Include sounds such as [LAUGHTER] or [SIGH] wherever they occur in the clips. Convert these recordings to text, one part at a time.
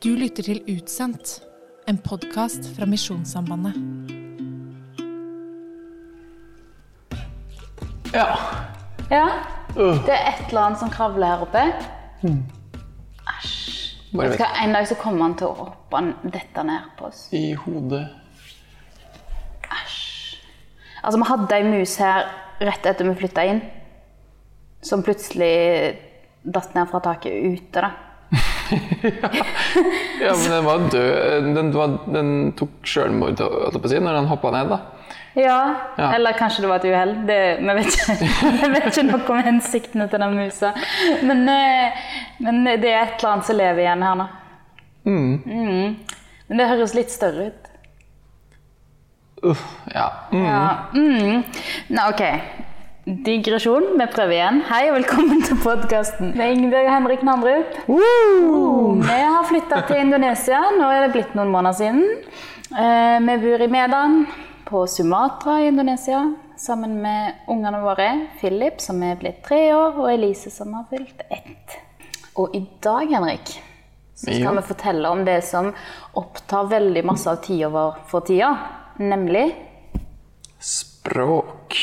Du lytter til Utsendt, en podkast fra Misjonssambandet. Ja. Ja, det er et eller annet som kravler her oppe. Æsj. Bare Vet du hva, En dag så kommer han til å hoppe dette ned på oss. I hodet. Æsj. Altså, vi hadde ei mus her rett etter vi flytta inn, som plutselig datt ned fra taket ute. da. Ja, men den var død. Den, var, den tok sjølmord når den hoppa ned. da. Ja, Ja. eller kanskje det var et uhell. Vi vet [LAUGHS] vet ikke noe om hensiktene til den musa. Men, eh, men det er et eller annet som lever igjen her nå. Mm. Mm. Men det høres litt større ut. Uff, ja. Mm. Ja. Mm. Nå, ok. Digresjon. Vi prøver igjen. Hei og velkommen til podkasten med Ingebjørg og Henrik Nandrup. Vi har flytta til Indonesia. Nå er det blitt noen måneder siden. Eh, vi bor i Medan på Sumatra i Indonesia sammen med ungene våre. Philip, som er blitt tre år, og Elise, som har fylt ett. Og i dag, Henrik, så skal vi fortelle om det som opptar veldig masse av tida vår for tida. Nemlig Språk.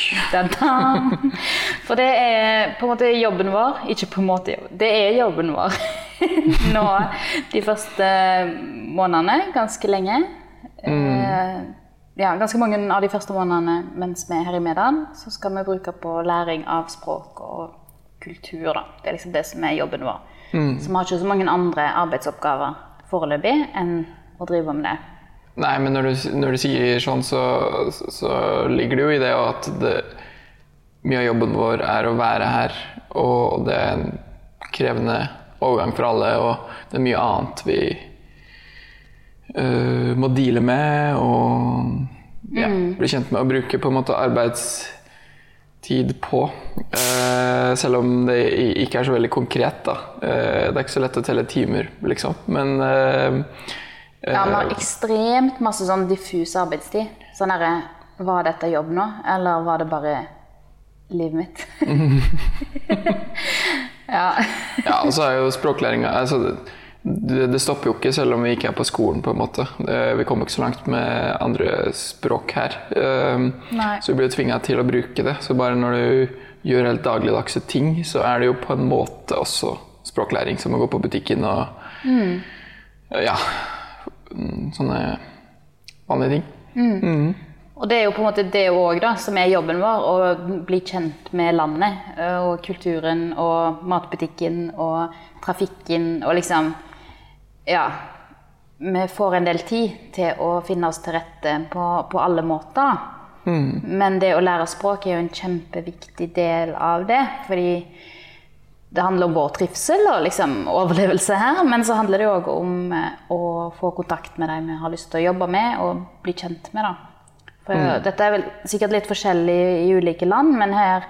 For det er på en måte jobben vår Ikke på en måte det er jobben vår [LAUGHS] nå de første månedene, ganske lenge. Mm. ja, ganske mange av de første månedene mens vi er her i Medan, så skal vi bruke på læring av språk og kultur. Da. Det er liksom det som er jobben vår. Så vi har ikke så mange andre arbeidsoppgaver foreløpig enn å drive med det. Nei, men når du, når du sier sånn, så, så ligger det jo i det at det, mye av jobben vår er å være her, og det er en krevende overgang for alle, og det er mye annet vi uh, må deale med, og ja, bli kjent med å bruke på en måte arbeidstid på. Uh, selv om det ikke er så veldig konkret, da. Uh, det er ikke så lett å telle timer, liksom. Men eh, Ja, vi har ekstremt masse sånn diffus arbeidstid. Sånn herre Var dette jobb nå, eller var det bare livet mitt? [LAUGHS] ja. Ja, og så er jo språklæringa altså, det, det stopper jo ikke selv om vi ikke er på skolen, på en måte. Vi kommer ikke så langt med andre språk her. Um, Nei. så vi blir tvinga til å bruke det. Så bare når du gjør helt dagligdagse ting, så er det jo på en måte også språklæring, som å gå på butikken og Ja. Mm, Sånne vanlige ting. Og det er jo på en måte det òg, som er jobben vår. Å bli kjent med landet eh, og kulturen og matbutikken og trafikken og liksom Ja. Vi får en del tid til å finne oss til rette på, på alle måter. Men det å lære språk er jo en kjempeviktig del av det. Fordi det handler om vår trivsel og liksom overlevelse her. Men så handler det òg om eh, å få kontakt med de vi har lyst til å jobbe med og bli kjent med. da. For Dette er vel sikkert litt forskjellig i ulike land, men her,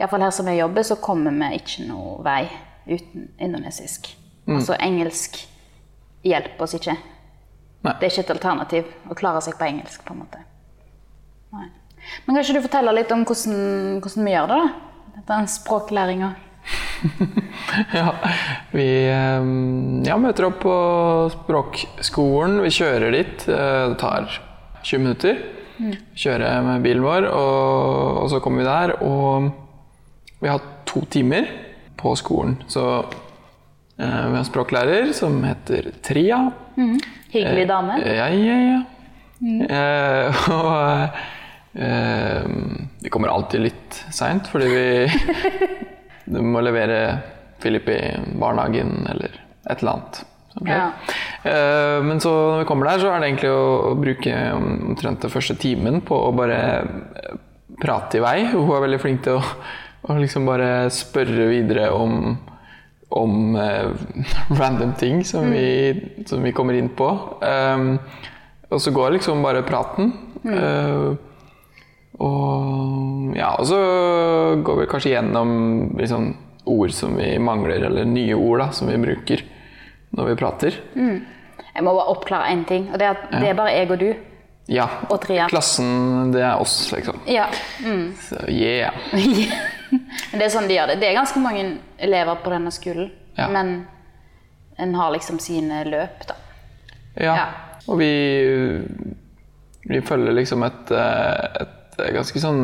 i fall her som jeg jobber, så kommer vi ikke noe vei uten indonesisk. Altså engelsk hjelper oss ikke. Nei. Det er ikke et alternativ å klare seg på engelsk. på en måte. Nei. Men kan ikke du fortelle litt om hvordan, hvordan vi gjør det? da? Den språklæringa. Ja, vi um, ja, møter opp på språkskolen. Vi kjører dit. Eh, Det tar 20 minutter. Kjører med bilen vår, og, og så kommer vi der. Og vi har to timer på skolen. Så eh, vi har en språklærer som heter Tria. Hyggelig dame. Ja, ja, ja. Eh, [LAUGHS] og eh, vi kommer alltid litt seint, fordi vi [LAUGHS] du må levere Philip i barnehagen eller et eller annet. Ja. Eh, men så når vi kommer der, så er det egentlig å, bruke omtrent den første timen på å bare eh, prate i vei. Hun er veldig flink til å, å liksom bare spørre videre om om eh, [LAUGHS] random ting som, vi, som vi kommer inn på. Um, og så går liksom bare praten. Eh, og ja, og så går vi kanskje gjennom liksom, ord som vi mangler, eller nye ord da, som vi bruker når vi prater. Jeg må bare oppklare én ting. og Det er at det er bare jeg og du. Ja. Og Klassen, det er oss, liksom. Ja. Mm. Så yeah. [LAUGHS] Det er sånn de gjør det. Det er ganske mange elever på denne skolen. Ja. Men en har liksom sine løp, da. Ja. Ja. Og vi, vi følger liksom et, eh, et ganske sånn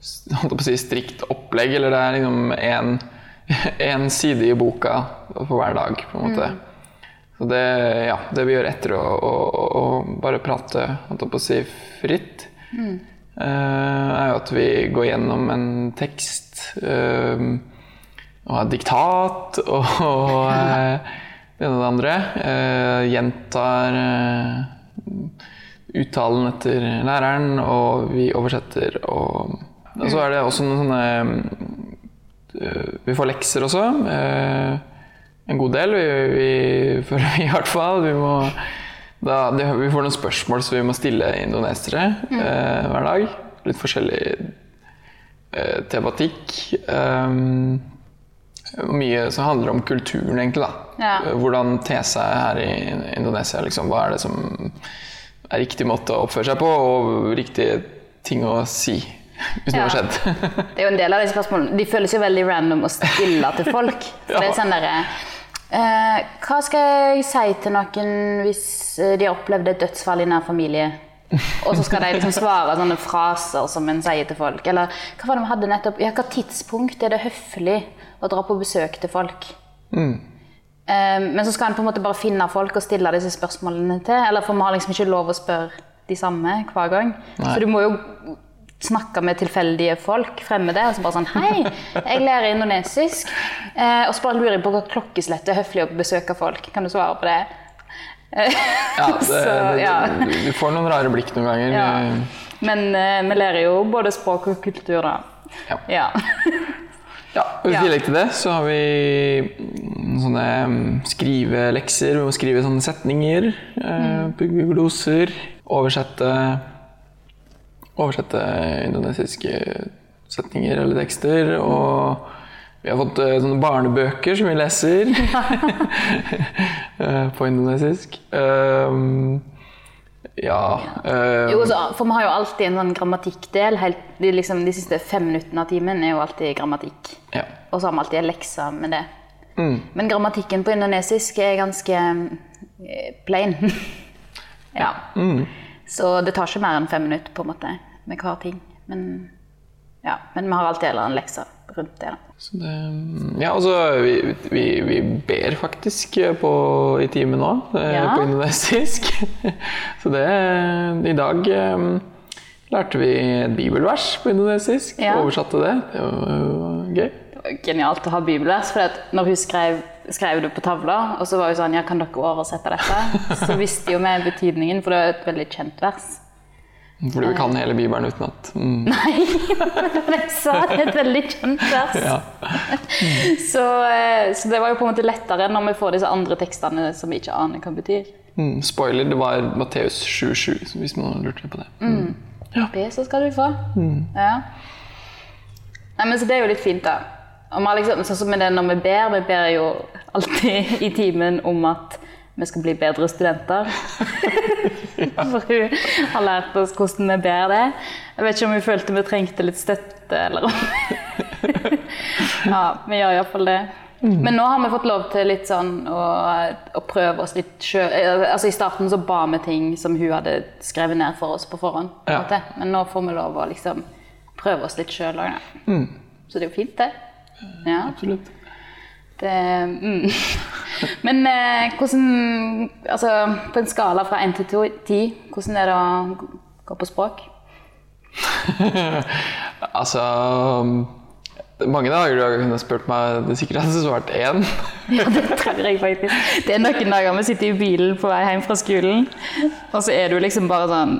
si strikt opplegg. Eller det er liksom én side i boka for hver dag, på en måte. Så det, ja, det vi gjør etter å, å, å bare prate si, fritt, eh, er jo at vi går gjennom en tekst eh, og har diktat og, [LAUGHS] og eh, det ene og det andre. Gjentar uttalen etter læreren, og vi oversetter. Og, og så er det også noen sånne eh, Vi får lekser også. eh, en god del, vi, vi føler vi i hvert fall. Vi, må, da, vi får noen spørsmål som vi må stille indonesere mm. hver dag. Litt forskjellig eh, tematikk. Um, mye som handler om kulturen, egentlig. da. Ja. Eh, Hvordan te seg her i Indonesia. Liksom. Hva er det som er riktig måte å oppføre seg på, og riktige ting å si. Hvis noe Ja. har skjedd. Det er jo en del av de spørsmålene. De føles jo veldig random å stille til folk. [LAUGHS] ja. det er sånn der, eh, Hva skal jeg si til noen hvis de har opplevd et dødsfall i nær familie? Og så skal de liksom svare sånne fraser som en sier til folk. Eller hva var det vi hadde nettopp? Ja, hva tidspunkt er det høflig å dra på besøk til folk? Mm. Eh, men så skal en på en måte bare finne folk og stille disse spørsmålene til. Eller for vi har liksom ikke lov å spørre de samme hver gang. Nei. Så du må jo snakke med tilfeldige folk, fremmede, og så bare sånn Hei, jeg lærer indonesisk. Eh, og så bare lurer jeg på hva klokkeslett er høflig å besøke folk. Kan du svare på det? Ja, [LAUGHS] det, så, ja. Du, du får noen rare blikk noen ganger. Ja. Men eh, vi lærer jo både språk og kultur, da. Ja. Ja. Ja, og I tillegg til det så har vi mm, sånne mm, skrivelekser. Vi må skrive sånne setninger, eh, bygge gloser, oversette Oversette indonesiske setninger eller tekster. Og vi har fått eh, sånne barnebøker som vi leser [LAUGHS] [LAUGHS] eh, på indonesisk. Um, ja eh, Jo, så, for vi har jo alltid en sånn grammatikkdel. Helt, de, liksom, de siste fem minuttene av timen er jo alltid grammatikk. ja. Og så har vi alltid en lekse med det. Mm. Men grammatikken på indonesisk er ganske eh, plain. [LAUGHS] ja. Mm. Så det tar ikke mer enn fem minutter på en måte med hver ting. Men, ja. Men vi har alltid en eller annen lekse rundt det. Så det, ja, altså vi, vi, vi ber faktisk på, i timen nå, eh, Ja. på indonesisk. [LAUGHS] Så det I dag eh, lærte vi et bibelvers på indonesisk. Ja. Oversatte det. Det var gøy. Det var genialt å ha bibelvers. For når hun skrev, skrev det på tavla, og så var hun sånn Ja, kan dere oversette dette? [LAUGHS] Så visste jo vi betydningen, for det er et veldig kjent vers. Fordi vi kan hele bibelen utenat. [LAUGHS] Mm. Nei, men jeg sa det er et veldig kjent vers. Ja. [LAUGHS] Så, eh, så det var jo på en måte lettere når vi får disse andre tekstene som vi ikke aner hva betyr. Mm. Spoiler, det var Matteus 7,7, hvis man lurte på det. Mm. Be, så skal du få. Ja. Nei, men så det er jo litt fint, da. Liksom, sånn som det når vi ber, vi ber jo alltid i timen om at vi skal bli bedre studenter. [LAUGHS] For hun har lært oss hvordan vi ber det. Jeg vet ikke om hun følte vi trengte litt støtte, eller om Ja, vi gjør iallfall det. Men nå har vi fått lov til litt sånn å, å prøve oss litt sjøl. Altså I starten så ba vi ting som hun hadde skrevet ned for oss på forhånd. på Ja. Men nå får vi lov å liksom prøve oss litt sjøl òg, da. Så det er jo fint, det. Ja. Absolutt. Det, mm. [LAUGHS] Men eh, hvordan Altså, på en skala fra 1 til to- 10, hvordan er det å gå på språk? [LAUGHS] Altså Mange dager du har kunnet spurt meg, det sikkert hadde svart én. [LAUGHS] Ja, det tror jeg faktisk. Det er noen dager vi sitter i bilen på vei hjem fra skolen, og så er du liksom bare sånn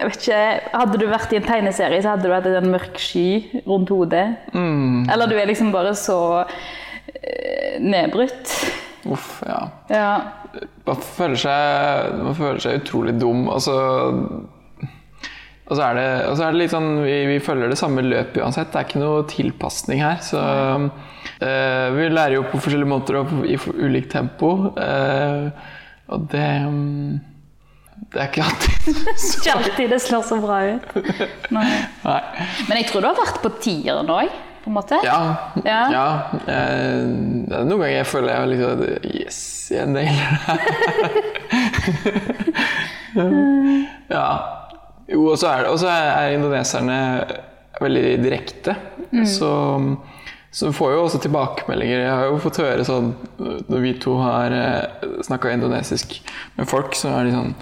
jeg vet ikke, Hadde du vært i en tegneserie, så hadde du hatt en mørk sky rundt hodet. Eller du er liksom bare så nedbrutt. Uff, ja. Ja. Man føler seg, man føler seg utrolig dum. Altså, og så er det, og så er det litt sånn vi, vi følger det samme løpet uansett. Det er ikke noe tilpasning her. Så uh, vi lærer jo på forskjellige måter og i ulikt tempo. Uh, og det um, Det er ikke alltid [LAUGHS] Ikke alltid det slår så bra ut. Nei. Nei. Men jeg tror du har vært på tieren òg. På en måte? Ja. Ja. ja. eh, noen ganger jeg føler jeg liksom Yes, jeg nailer det. [LAUGHS] ja. Jo, og så er, er indoneserne veldig direkte. Så, så får jo også tilbakemeldinger. Jeg har jo fått høre sånn Når vi to har snakka indonesisk med folk, så er de sånn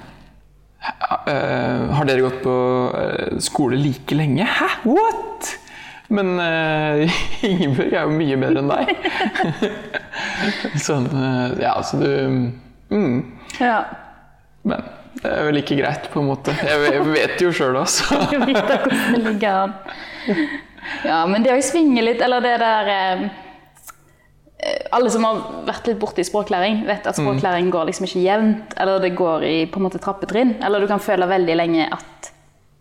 «Eh, Har dere gått på eh, skole like lenge? Hæ? What? Men [LAUGHS] uh, Ingebjørg er jo mye bedre enn deg. [LAUGHS] sånn uh, Ja, så du mm, Ja. Men det er vel ikke greit, på en måte. Jeg vet- jo sjøl, altså. [LAUGHS] Jeg vet da hvordan det ligger an. Ja, men det å svinge litt, eller det der eh, Alle som har vært litt borti språklæring, vet at språklæring går liksom ikke jevnt. Eller det går i på en måte trappetrinn. Eller du kan føle veldig lenge at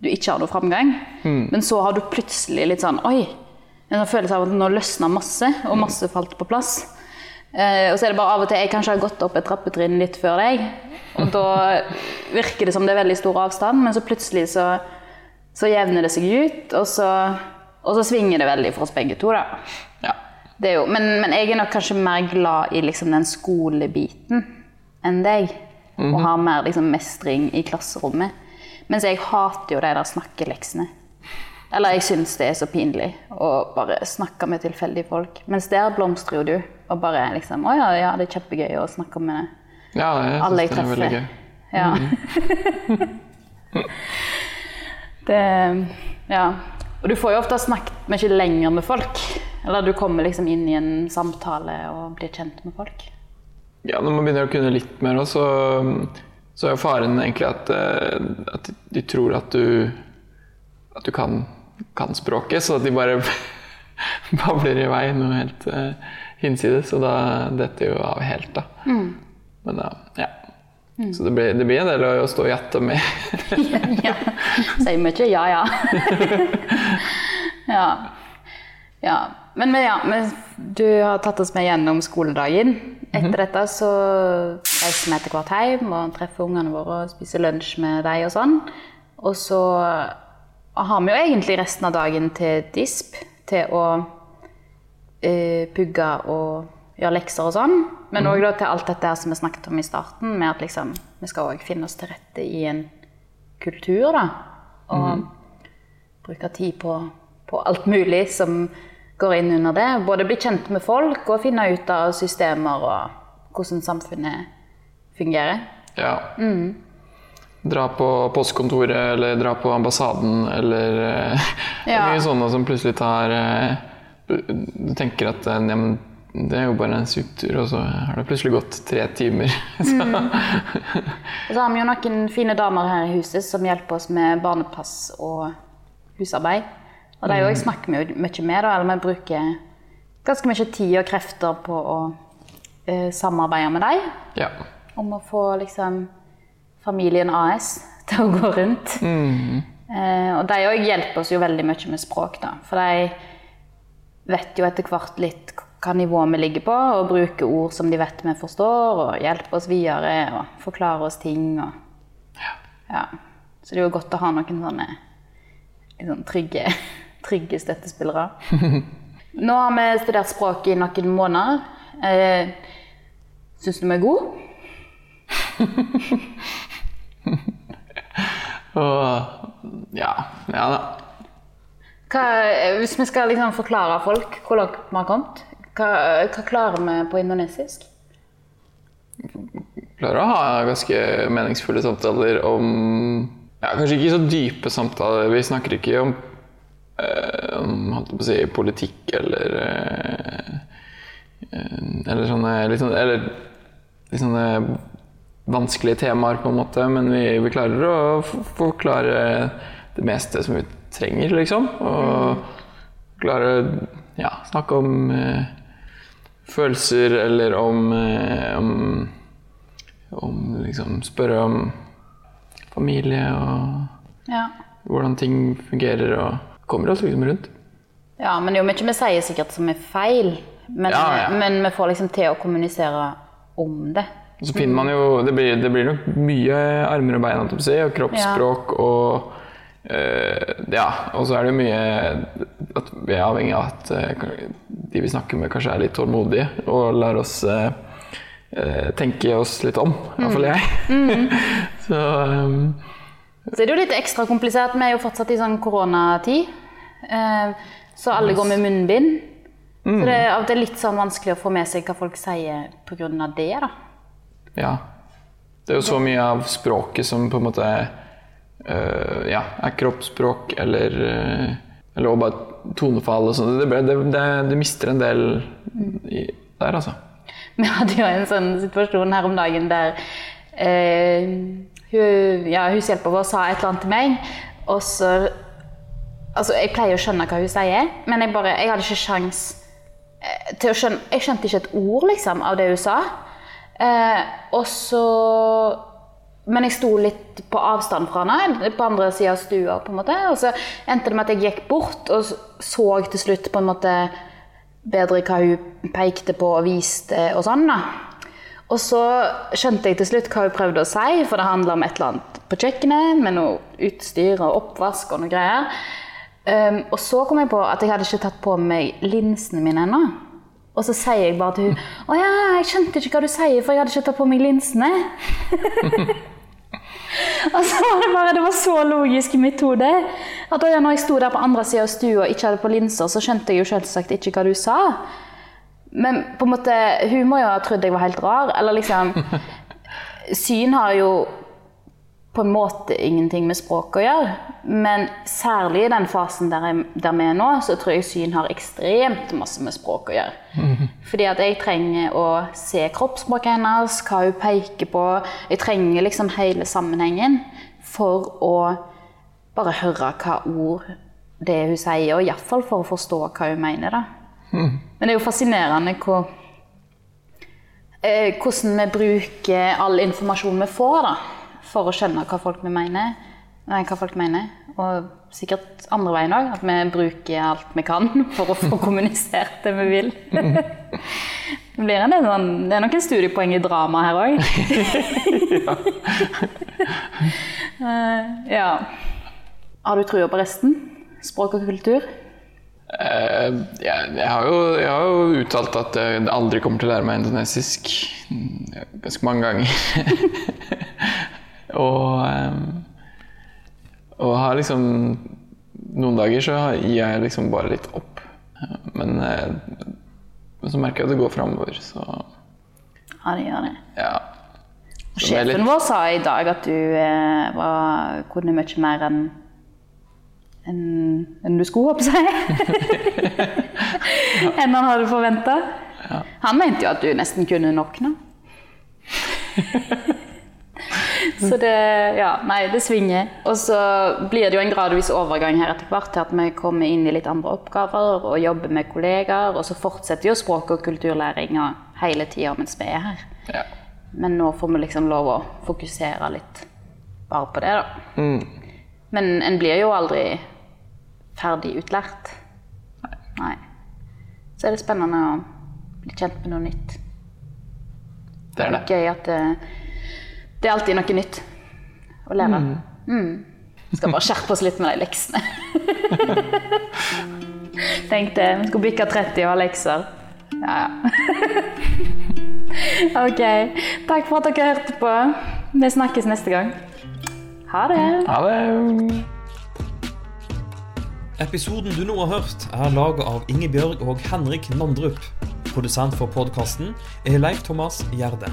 du ikke har noe framgang. Men så har du plutselig litt sånn Oi! En følelse av at nå løsna masse, og masse falt på plass. Eh, og så er det bare av og til jeg kanskje har gått opp et trappetrinn litt før deg. Og da virker det som det er veldig stor avstand, men så plutselig så, så jevner det seg ut. Og så, og så svinger det veldig for oss begge to, da. Ja. Det jo, men, men jeg er nok kanskje mer glad i liksom den skolebiten enn deg. Og har mer liksom mestring i klasserommet. Mens jeg hater jo de der snakkeleksene. Eller jeg syns det er så pinlig å bare snakke med tilfeldige folk. Mens der blomstrer jo du. Og bare liksom Å ja, ja, det er kjempegøy å snakke med ja, jeg alle jeg treffer. det er veldig gøy. Ja. [LAUGHS] det Ja. Og du får jo ofte snakket mye lenger med folk. Eller du kommer liksom inn i en samtale og blir kjent med folk. Ja, når man begynner å kunne litt mer, også, så er jo faren egentlig at, eh, at de tror at du, at du kan, kan språket, så at de bare [LAUGHS] babler i vei noe helt uh, hinsides. Og da detter jo av helt, da. Men da, ja. Så det blir, det blir en del å stå og jatte med. [LAUGHS] ja. Sier mye ja, ja. [LAUGHS] ja. Ja. Men, men ja, men du har tatt oss med gjennom skoledagen. Etter dette så reiser vi etter hvert hjem og treffer ungene våre og spiser lunsj med dem og sånn. Og så har vi jo egentlig resten av dagen til disp, til å uh, pugge og gjøre lekser og sånn. Men òg til alt dette som vi snakket om i starten, med at liksom, vi skal òg finne oss til rette i en kultur, da. Og bruke tid på, på alt mulig som går inn under det. Både bli kjent med folk og finne ut av systemer og hvordan samfunnet fungerer. Ja. Dra på postkontoret eller dra på ambassaden eller eh, [LAUGHS] Ja. mye sånne som plutselig tar eh, Du tenker at eh, ja, men det er jo bare en suttur, og så har det plutselig gått tre timer. [LAUGHS] Så, Og så har vi jo noen fine damer her i huset som hjelper oss med barnepass og husarbeid. Og de òg snakker vi jo mye med, da, eller vi bruker ganske mye tid og krefter på å uh, samarbeide med dem. ja. Om å få liksom familien AS [LAUGHS] til å gå rundt. Eh, og de òg hjelper oss jo veldig mye med språk, da. For de vet jo etter hvert litt hva nivå vi ligger på, og bruker ord som de vet vi forstår, og hjelper oss videre og forklarer oss ting. Og, ja. Så det er jo godt å ha noen sånne sånn trygge, trygge støttespillere. [LAUGHS] Nå har vi studert språk i noen måneder. Eh, Syns du vi er gode? [LAUGHS] Og ja. Ja da. Hva, hvis vi skal liksom forklare folk hvor langt vi har kommet, hva, hva klarer vi på indonesisk? Klarer å ha ganske meningsfulle samtaler om ja, Kanskje ikke så dype samtaler. Vi snakker ikke om, eh, om holdt på å si, politikk eller eh, eh, Eller sånne litt sånne, eller, litt sånne vanskelige temaer, på en måte. Men vi, vi klarer å forklare det meste som vi trenger, liksom. Og klarer å ja, snakke om eh, følelser eller om, eh, om om liksom spørre om familie og Ja. hvordan ting fungerer, og kommer oss liksom rundt. ja, men det er jo mye vi sier sikkert som er feil, men, Ja, ja. men vi får liksom til å kommunisere om det. Så finner man jo Det blir, det blir nok mye armer og bein, og kroppsspråk og øh, Ja, og så er det jo mye at vi er avhengig av at eh, de vi snakker med, kanskje er litt tålmodige og lar oss eh, tenke oss litt om. Iallfall jeg. [LAUGHS] Så um, Så er det jo litt ekstra komplisert. Vi er jo fortsatt i sånn koronatid. Eh, så alle går med munnbind. Så det er det er litt sånn vanskelig å få med seg hva folk sier pga. det. da. ja. Det er jo så mye av språket som på en måte eh, ja, er kroppsspråk eller eh, Eller også bare tonefall og sånn. Det, det, det, det mister en del i, der, altså. Vi hadde jo en sånn situasjon her om dagen der eh, hun, ja, hushjelpa vår sa et eller annet til meg, og så Altså, jeg pleier å skjønne hva hun sier, men jeg bare Jeg hadde ikke sjans eh, til å skjønne Jeg skjønte ikke et ord, liksom, av det hun sa. Eh, og så Men jeg sto litt på avstand fra henne, på andre sida av stua, på en måte. Og så endte det med at jeg gikk bort og så til slutt på en måte bedre hva hun pekte på og viste og sånn. da. Og så skjønte jeg til slutt hva hun prøvde å si, for det handla om et eller annet på kjøkkenet med noe utstyr og oppvask og noe greier. Um, og så kom jeg på at jeg hadde ikke tatt på meg linsene mine ennå. Og så sier jeg bare til hun Å ja, jeg skjønte ikke hva du sier, for jeg hadde ikke tatt på meg linsene. [LAUGHS] og så var det bare Det var så logisk i mitt hode. At da når jeg sto der på andre sida av stua og ikke hadde på linser, så skjønte jeg jo selvsagt ikke hva du sa. Men på en måte, hun må jo ha trodd jeg var helt rar. Eller liksom [LAUGHS] Syn har jo på en måte ingenting med språk å gjøre. Men særlig i den fasen der, jeg, der vi er nå, så tror jeg syn har ekstremt masse med språk å gjøre. [LAUGHS] Fordi at jeg trenger å se kroppsspråket hennes, hva hun peker på. Jeg trenger liksom hele sammenhengen for å bare høre hva ord det hun sier, og iallfall for å forstå hva hun mener. da. [LAUGHS] Men det er jo fascinerende hvor, eh, hvordan vi bruker all informasjon vi får da, for å skjønne hva folk, mener, nei, hva folk mener. Og sikkert andre veien òg, at vi bruker alt vi kan [LAUGHS] for å få kommunisert det vi vil. [LAUGHS] Det, blir en sånn, det er noen studiepoeng i drama her òg. [LAUGHS] ja. Har du trua på resten? Språk og kultur? Eh, jeg, jeg, har jo, jeg har jo uttalt at jeg aldri kommer til å lære meg indonesisk mm, ganske mange ganger. [LAUGHS] og, eh, og har liksom Noen dager så gir jeg liksom bare litt opp. Men, eh, men så merker jeg at det går framover, så Ja, det gjør det. ja. Sjefen litt- vår sa i dag at du eh, var, kunne mye mer enn enn en du skulle, håper jeg. [LAUGHS] enn han hadde forventa. Han mente jo at du nesten kunne nok nå. [LAUGHS] Så det Ja, nei, det svinger. Og så blir det jo en gradvis overgang her etter hvert til at vi kommer inn i litt andre oppgaver og jobber med kollegaer, og så fortsetter jo språk- og kulturlæringa hele tida mens vi er her. ja. Men nå får vi liksom lov å fokusere litt bare på det, da. Men en blir jo aldri ferdig utlært. Nei. Så er det spennende å bli kjent med noe nytt. Det er det. Gøy at det, det er alltid noe nytt å lære. Mm. Skal bare skjerpe oss litt med de leksene. [LAUGHS] Tenkte det. Vi skulle bikke 30 og ha lekser. Ja, ja. [LAUGHS] ok. Takk for at dere hørte på. Vi snakkes neste gang. Ha det. Ha det. Episoden du nå har hørt, er laget av Ingebjørg og Henrik Nandrup. Produsent for podkasten er Leif Thomas Gjerde.